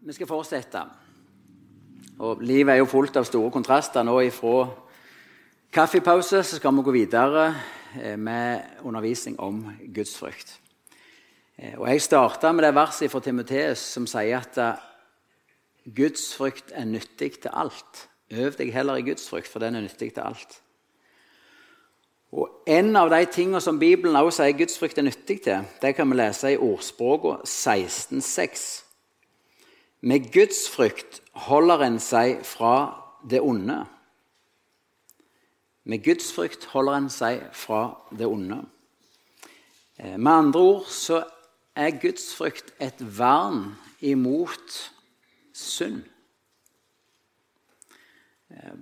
Vi skal fortsette. Og Livet er jo fullt av store kontraster. Nå ifra kaffepause så skal vi gå videre eh, med undervisning om gudsfrykt. frykt. Og Jeg starta med det verset fra Timoteus som sier at Guds gudsfrykt er nyttig til alt. Øv deg heller i gudsfrykt, for den er nyttig til alt. Og En av de tingene som Bibelen også sier gudsfrykt er nyttig til, det kan vi lese i ordspråket 16,6. Med Guds frykt holder en seg fra det onde. Med Guds frykt holder en seg fra det onde. Eh, Med andre ord så er Guds frykt et vern imot synd. Eh,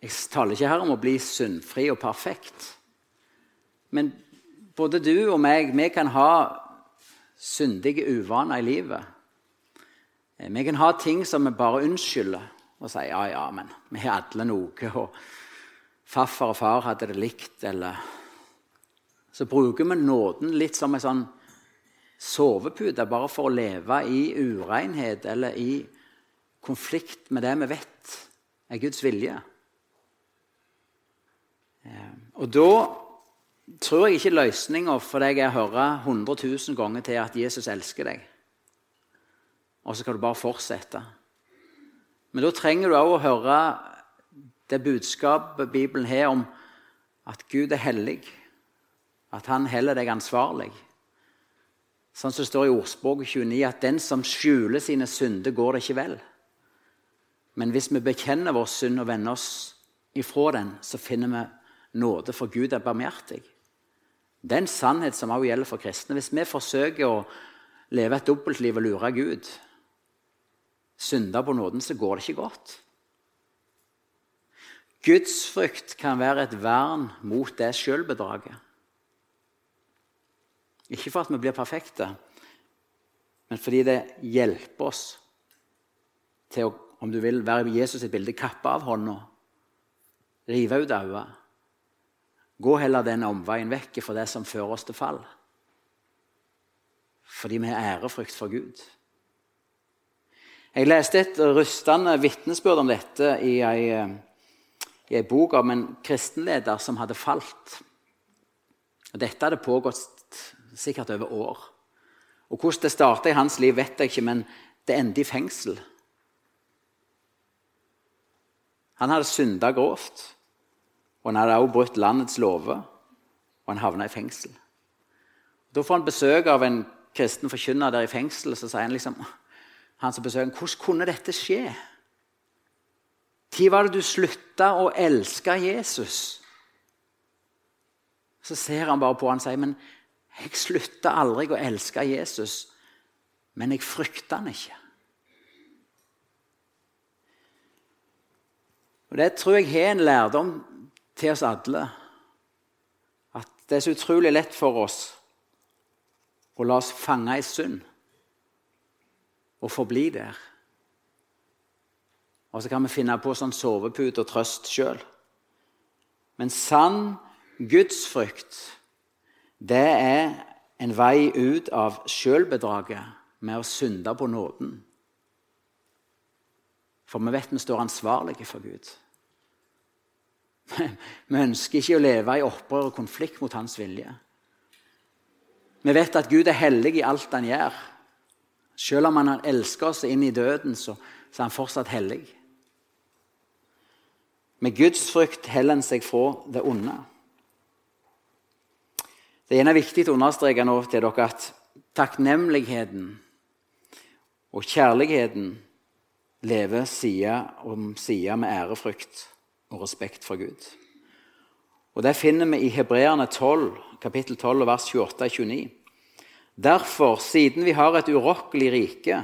Jeg taler ikke her om å bli syndfri og perfekt. Men både du og meg vi kan ha syndige uvaner i livet. Eh, Vi kan ha ting som vi bare unnskylder og sier ja, ja, men vi har alle noe. og Farfar og far hadde det likt, eller Så bruker vi nåden litt som en sånn sovepute bare for å leve i urenhet eller i konflikt med det vi vet er Guds vilje. Eh, Og da tror jeg ikke løsninga for deg er å høre 100 000 ganger til at Jesus elsker deg. Og så skal du bare fortsette. Men da trenger du òg å høre det budskapet Bibelen har om at Gud er hellig. At han heller deg ansvarlig. Sånn som det står i ordspråket 29, at den som skjuler sine synder, går det ikke vel. Men hvis vi bekjenner vår synd og vender oss ifra den, så finner vi nåde, for Gud er barmhjertig. Det er en sannhet som også gjelder for kristne. Hvis vi forsøker å leve et dobbeltliv og lure Gud, synde på nåden, så går det ikke godt. Gudsfrykt kan være et vern mot det sjølbedraget. Ikke for at vi blir perfekte, men fordi det hjelper oss til å om du vil, være Jesus sitt bilde, kappe av hånda, rive ut øyet. Gå heller den omveien vekk fra det som fører oss til fall. Fordi vi har ærefrykt for Gud. Jeg leste et rystende vitnesbyrd om dette i ei, i ei bok om en kristenleder som hadde falt. Og dette hadde pågått sikkert over år. Og Hvordan det starta i hans liv, vet jeg ikke, men det endte i fengsel. Han hadde synda grovt, og han hadde også brutt landets lover, og han havna i fengsel. Da får han besøk av en kristen forkynner der i fengsel, så sier han liksom han som besøker, hvordan kunne dette skje? Når var det du slutta å elske Jesus? Så ser han bare på han og sier, men jeg slutta aldri å elske Jesus, men jeg frykter han ikke. Og Det tror jeg har en lærdom til oss alle. At det er så utrolig lett for oss å la oss fange i synd og forbli der. Og så kan vi finne på sånn sovepute og trøst sjøl. Men sann gudsfrykt, det er en vei ut av sjølbedraget med å synde på nåden. For vi vet vi står ansvarlige for Gud. Vi ønsker ikke å leve i opprør og konflikt mot hans vilje. Vi vet at Gud er hellig i alt han gjør. Selv om han elsker oss inn i døden, så, så er han fortsatt hellig. Med Guds frykt heller en seg fra det onde. Det er viktig å understreke nå til dere at takknemligheten og kjærligheten lever side om side med ærefrykt og respekt for Gud. Og Det finner vi i Hebreerne 12, kapittel 12, vers 28-29. Derfor, siden vi har et urokkelig rike,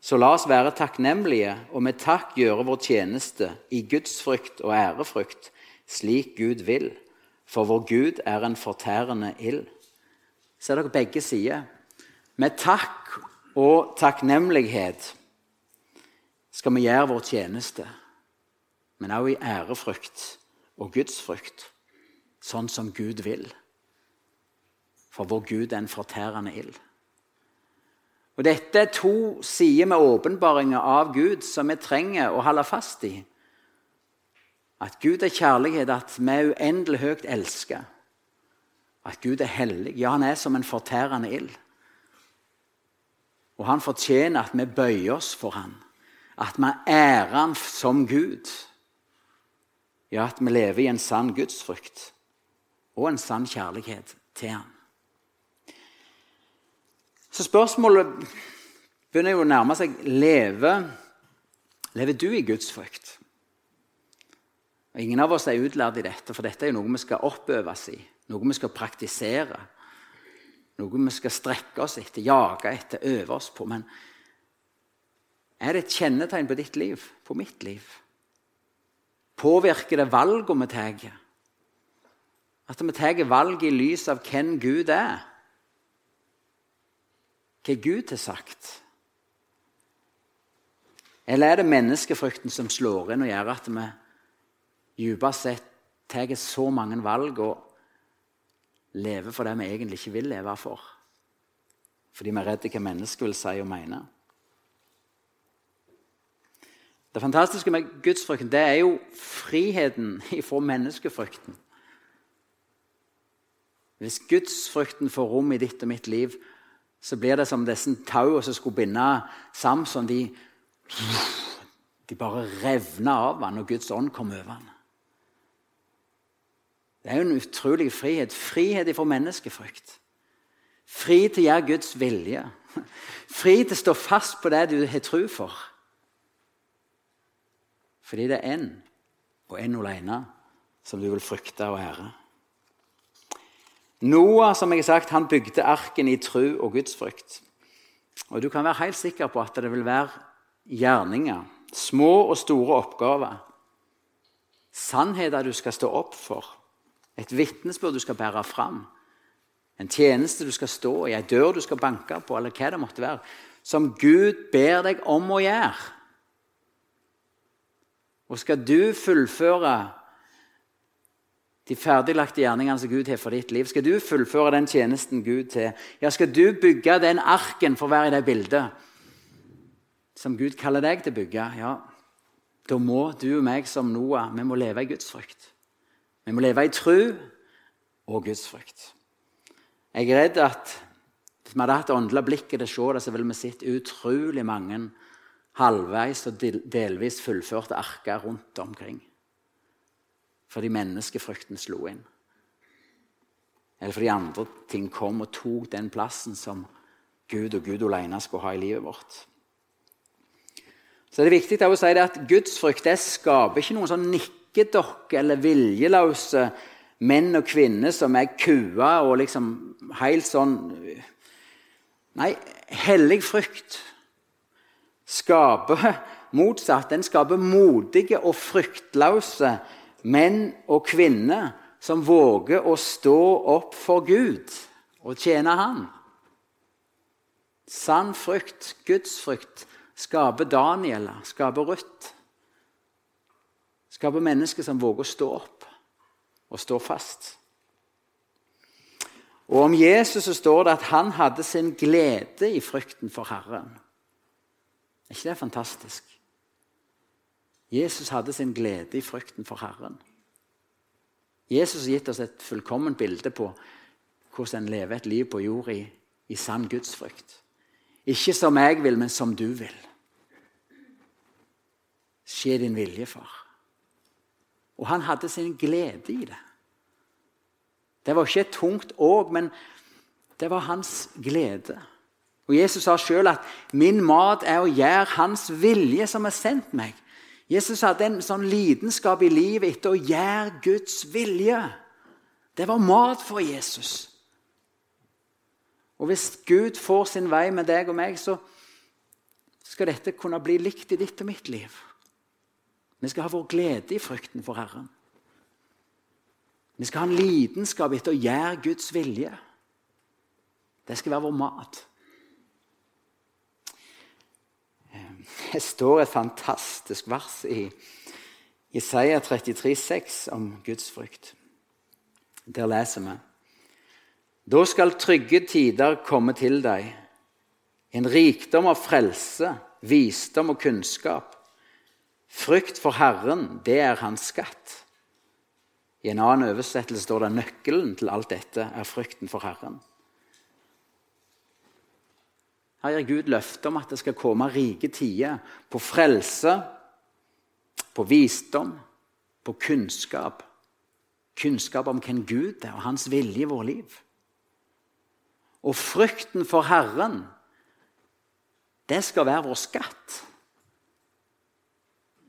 så la oss være takknemlige og med takk gjøre vår tjeneste i gudsfrykt og ærefrykt, slik Gud vil. For vår Gud er en fortærende ild. Ser dere begge sider? Med takk og takknemlighet skal vi gjøre vår tjeneste, men også i ærefrykt og gudsfrykt, sånn som Gud vil. For vår Gud er en fortærende ild. Og Dette er to sider med åpenbaringer av Gud som vi trenger å holde fast i. At Gud er kjærlighet, at vi er uendelig høyt elsket. At Gud er hellig. Ja, han er som en fortærende ild. Og han fortjener at vi bøyer oss for han. At vi ærer han som Gud. Ja, at vi lever i en sann gudsfrykt og en sann kjærlighet til han. Så spørsmålet begynner jo å nærme seg lever, lever du i Guds frykt? Og Ingen av oss er utlært i dette, for dette er jo noe vi skal oppøves i. Noe vi skal praktisere. Noe vi skal strekke oss etter, jage etter, øve oss på. Men er det et kjennetegn på ditt liv, på mitt liv? Påvirker det valgene vi tar? At vi tar valg i lys av hvem Gud er? Hva Gud har sagt? Eller er det menneskefrykten som slår inn og gjør at vi dypest sett tar så mange valg og lever for det vi egentlig ikke vil leve for. Fordi vi er redde hva mennesket vil si og mene. Det fantastiske med gudsfrykten det er jo friheten ifra menneskefrykten. Hvis gudsfrykten får rom i ditt og mitt liv, så blir det som disse tauene som skulle binde Samson. De, de bare revna av han når Guds ånd kom over han. Det er jo en utrolig frihet. Frihet ifra menneskefrykt. Fri til å gjøre Guds vilje. Fri til å stå fast på det du har tro for. Fordi det er én, og én alene, som du vil frykte og ære. Noah som jeg har sagt, han bygde arken i tru og gudsfrykt. Og Du kan være helt sikker på at det vil være gjerninger, små og store oppgaver, sannheter du skal stå opp for et vitnesbyrd du skal bære fram. En tjeneste du skal stå i, ei dør du skal banke på, eller hva det måtte være. Som Gud ber deg om å gjøre. Og skal du fullføre de ferdiglagte gjerningene som Gud har for ditt liv, skal du fullføre den tjenesten Gud til, ja, skal du bygge den arken for å være i det bildet som Gud kaller deg til å bygge, ja, da må du og meg som Noah vi må leve i Guds frykt. Vi må leve i tru og Guds frykt. Jeg er redd at hvis vi hadde hatt åndelig blikk til å se det, så ville vi sett utrolig mange halvveis og delvis fullførte arker rundt omkring. Fordi menneskefrykten slo inn. Eller fordi andre ting kom og tok den plassen som Gud og Gud alene skulle ha i livet vårt. Så det er det viktig å si at Gudsfrykt det skaper ikke noen sånn nikkedokke eller viljeløse menn og kvinner som er kua og liksom helt sånn Nei, hellig frykt skaper motsatt. Den skaper modige og fryktløse menn og kvinner som våger å stå opp for Gud og tjene Han. Sann frykt, Guds frykt, skaper Daniela, skaper Ruth. Skaper mennesker som våger å stå opp og stå fast. Og Om Jesus så står det at han hadde sin glede i frykten for Herren. Er ikke det fantastisk? Jesus hadde sin glede i frykten for Herren. Jesus har gitt oss et fullkomment bilde på hvordan en lever et liv på jord i, i sann gudsfrykt. Ikke som jeg vil, men som du vil. Skje din vilje, far. Og han hadde sin glede i det. Det var ikke et tungt åg, men det var hans glede. Og Jesus sa sjøl at 'min mat er å gjøre Hans vilje som har sendt meg'. Jesus hadde en sånn lidenskap i livet etter å gjøre Guds vilje. Det var mat for Jesus. Og hvis Gud får sin vei med deg og meg, så skal dette kunne bli likt i ditt og mitt liv. Vi skal ha vår glede i frykten for Herren. Vi skal ha en lidenskap etter å gjøre Guds vilje. Det skal være vår mat. Det står et fantastisk vers i Isaiah 33, 6 om Guds frykt. Der leser vi Da skal trygge tider komme til deg, En rikdom av frelse, visdom og kunnskap. Frykt for Herren, det er hans skatt. I en annen oversettelse står det nøkkelen til alt dette er frykten for Herren. Her gir Gud løfte om at det skal komme rike tider på frelse, på visdom, på kunnskap. Kunnskap om hvem Gud er, og hans vilje i vårt liv. Og frykten for Herren, det skal være vår skatt.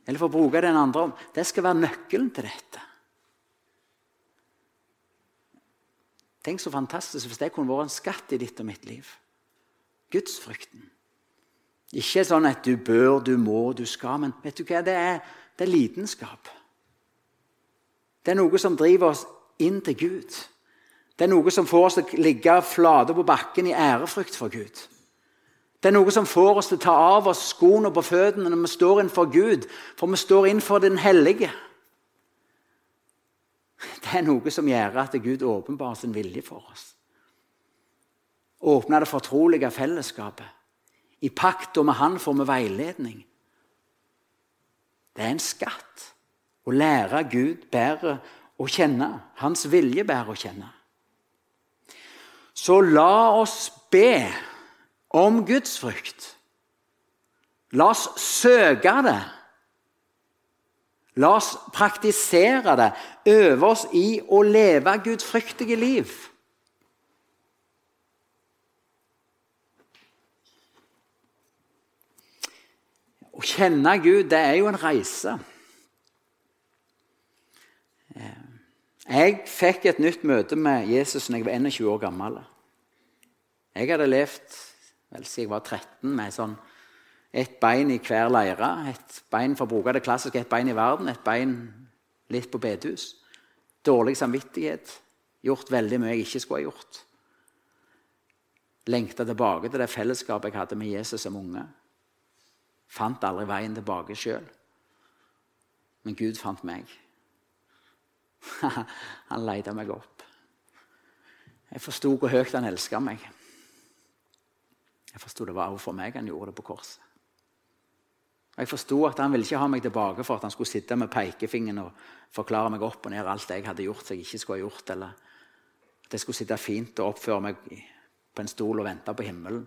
Eller for å bruke den andre om det skal være nøkkelen til dette. Tenk så fantastisk hvis det kunne vært en skatt i ditt og mitt liv. Gudsfrykten. Ikke sånn at du bør, du må, du skal, men vet du hva? Det er, det er lidenskap. Det er noe som driver oss inn til Gud. Det er noe som får oss til å ligge flate på bakken i ærefrykt for Gud. Det er noe som får oss til å ta av oss skoene på føttene når vi står innenfor Gud, for vi står innenfor den hellige. Det er noe som gjør at Gud åpenbarer sin vilje for oss. Åpner det fortrolige fellesskapet. I pakta med Han får vi veiledning. Det er en skatt å lære Gud bedre å kjenne. Hans vilje bedre å kjenne. Så la oss be om Guds frykt. La oss søke det. La oss praktisere det, øve oss i å leve gudfryktige liv. Å kjenne Gud, det er jo en reise. Jeg fikk et nytt møte med Jesus da jeg var 21 år gammel. Jeg hadde levd vel siden jeg var 13 med sånn ett bein i hver leire. Et bein for å bruke det klassiske, et bein i verden, et bein litt på bedehus. Dårlig samvittighet. Gjort veldig mye jeg ikke skulle ha gjort. Lengta tilbake til det fellesskapet jeg hadde med Jesus som unge. Fant aldri veien tilbake sjøl. Men Gud fant meg. han leita meg opp. Jeg forsto hvor høyt han elska meg. Jeg forsto det var for meg han gjorde det på korset. Jeg forsto at han ville ikke ha meg tilbake for at han skulle sitte med pekefingeren og forklare meg opp og ned alt jeg hadde gjort som jeg ikke skulle ha gjort, eller at jeg skulle sitte fint og oppføre meg på en stol og vente på himmelen.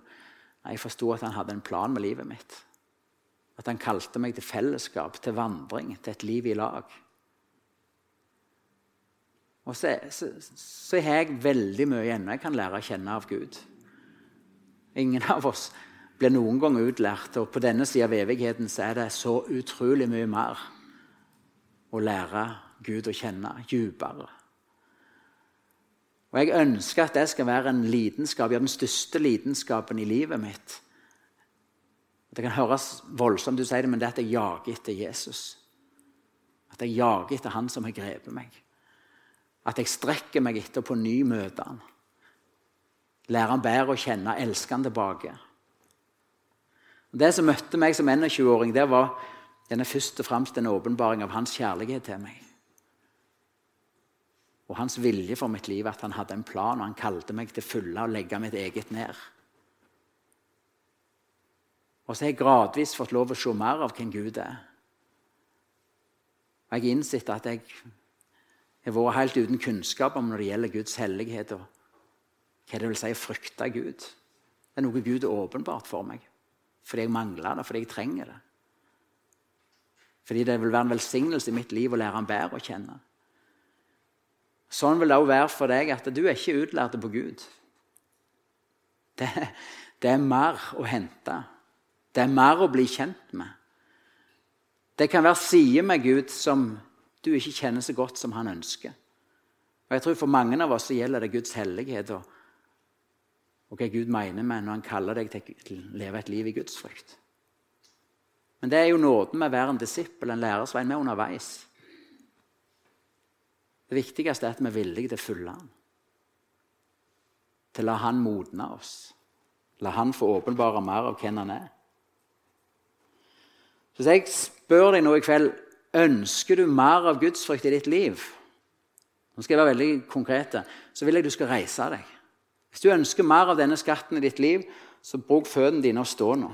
Jeg forsto at han hadde en plan med livet mitt. At han kalte meg til fellesskap, til vandring, til et liv i lag. Og så, så, så har jeg veldig mye ennå jeg kan lære å kjenne av Gud. Ingen av oss blir noen gang utlært, og på denne sida av evigheten så er det så utrolig mye mer å lære Gud å kjenne dypere. Og Jeg ønsker at det skal være en lidenskap, ja, den største lidenskapen i livet mitt. Det kan høres voldsomt ut, men det er at jeg jager etter Jesus. At jeg jager etter Han som har grepet meg. At jeg strekker meg etter på ny møte han. Lære han bedre å kjenne, elske han tilbake. Det som møtte meg som 21-åring, det var denne først og fremst en åpenbaring av hans kjærlighet til meg. Og hans vilje for mitt liv, at han hadde en plan, og han kalte meg til fulle å legge mitt eget ned. Og så har jeg gradvis fått lov å se mer av hvem Gud er. Og jeg har innsett at jeg har vært helt uten kunnskap om når det gjelder Guds hellighet og hva det vil si å frykte Gud. Det er noe Gud er åpenbart for meg fordi jeg mangler det, fordi jeg trenger det. Fordi det vil være en velsignelse i mitt liv å lære ham bedre å kjenne. Sånn vil det òg være for deg at du er ikke utlært på Gud. Det, det er mer å hente. Det er mer å bli kjent med. Det kan være sider med Gud som du ikke kjenner så godt som han ønsker. Og jeg tror For mange av oss gjelder det Guds hellighet og, og hva Gud mener med når han kaller deg til å leve et liv i Guds frykt. Men det er jo nåden med å være en disippel, en lærersvein med underveis. Det viktigste er at vi er villige til å følge han. Til å la han modne oss. La han få åpenbare mer av hvem han er. Så jeg spør deg nå i kveld Ønsker du mer av gudsfrykt i ditt liv? Nå skal jeg være veldig konkret, Så vil jeg du skal reise deg. Hvis du ønsker mer av denne skatten i ditt liv, Så bruk føttene dine og stå nå.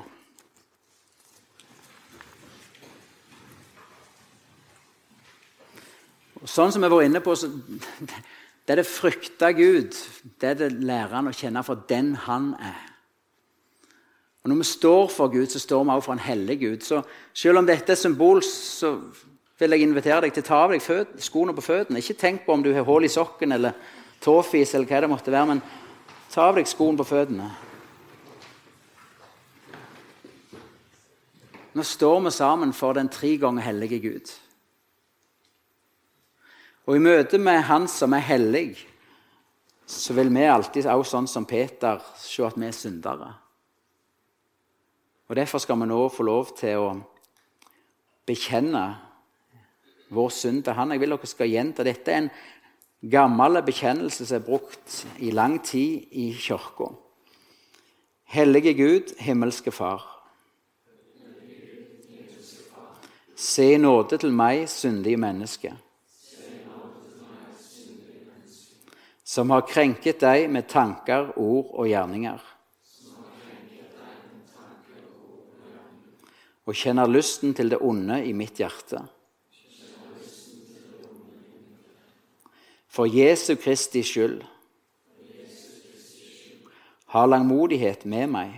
Og sånn som vi var inne på, så det er det frykte Gud. Det er det lærer han å kjenne for den han er. Og Når vi står for Gud, så står vi også for en hellig Gud. Så selv om dette er symbol, så vil jeg invitere deg til å ta av deg skoene på føttene. Ikke tenk på om du har hull i sokken eller tåfis eller hva det måtte være, men ta av deg skoene på føttene. Nå står vi sammen for den tre ganger hellige Gud. Og i møte med Han som er hellig, så vil vi alltid, også sånn som Peter, se at vi er syndere. Og Derfor skal vi nå få lov til å bekjenne vår synd til Han. Jeg vil dere skal gjenta dette. er en gammel bekjennelse som er brukt i lang tid i kirka. Hellige Gud, himmelske Far. Se nåde til meg, syndige menneske. som har krenket deg med tanker, ord og gjerninger. Og kjenner lysten til det onde i mitt hjerte. For Jesu Kristi skyld. Ha langmodighet med meg.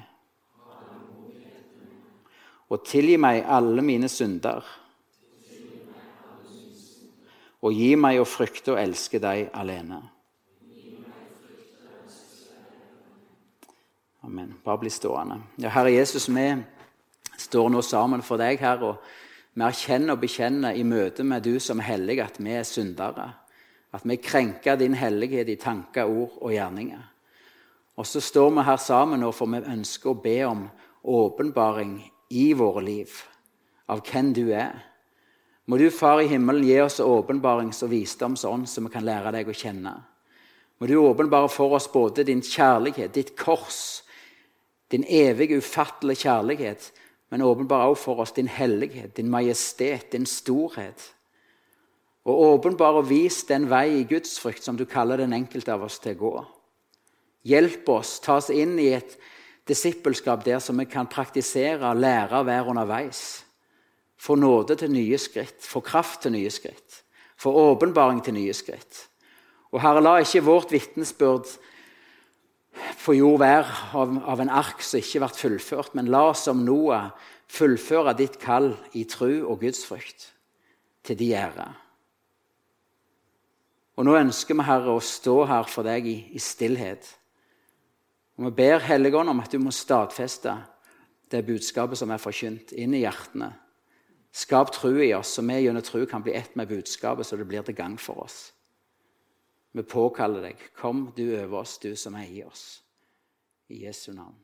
Og tilgi meg alle mine synder. Og gi meg å frykte og elske deg alene. Amen. Bare bli stående. Ja, Herre Jesus, vi står nå sammen for deg, her, og vi erkjenner og bekjenner i møte med du som hellig, at vi er syndere. At vi krenker din hellighet i tanker, ord og gjerninger. Og så står vi her sammen nå, for vi ønsker å be om åpenbaring i våre liv av hvem du er. Må du, Far i himmelen, gi oss åpenbarings- og visdomsånd, så vi kan lære deg å kjenne. Må du åpenbare for oss både din kjærlighet, ditt kors, din evige, ufattelige kjærlighet, men åpenbar også for oss din hellighet, din majestet, din storhet. Og åpenbar og vis den vei i gudsfrykt som du kaller den enkelte av oss til å gå. Hjelp oss, ta oss inn i et disippelskap der som vi kan praktisere lære å være underveis. Få nåde til nye skritt, få kraft til nye skritt, få åpenbaring til nye skritt. Og Herre, la ikke vårt vitnesbyrd på jord være av, av, en ark som ikke ble fullført. Men la oss som Noah fullføre ditt kall i tru og gudsfrykt, til de ære. Og nå ønsker vi, Herre, å stå her for deg i, i stillhet. Og Vi ber Helligånd om at du må stadfeste det budskapet som er forkynt, inn i hjertene. Skap tro i oss, så vi gjennom tro kan bli ett med budskapet, så det blir til gang for oss. Vi påkaller deg. Kom du over oss, du som er i oss. I Jesu navn.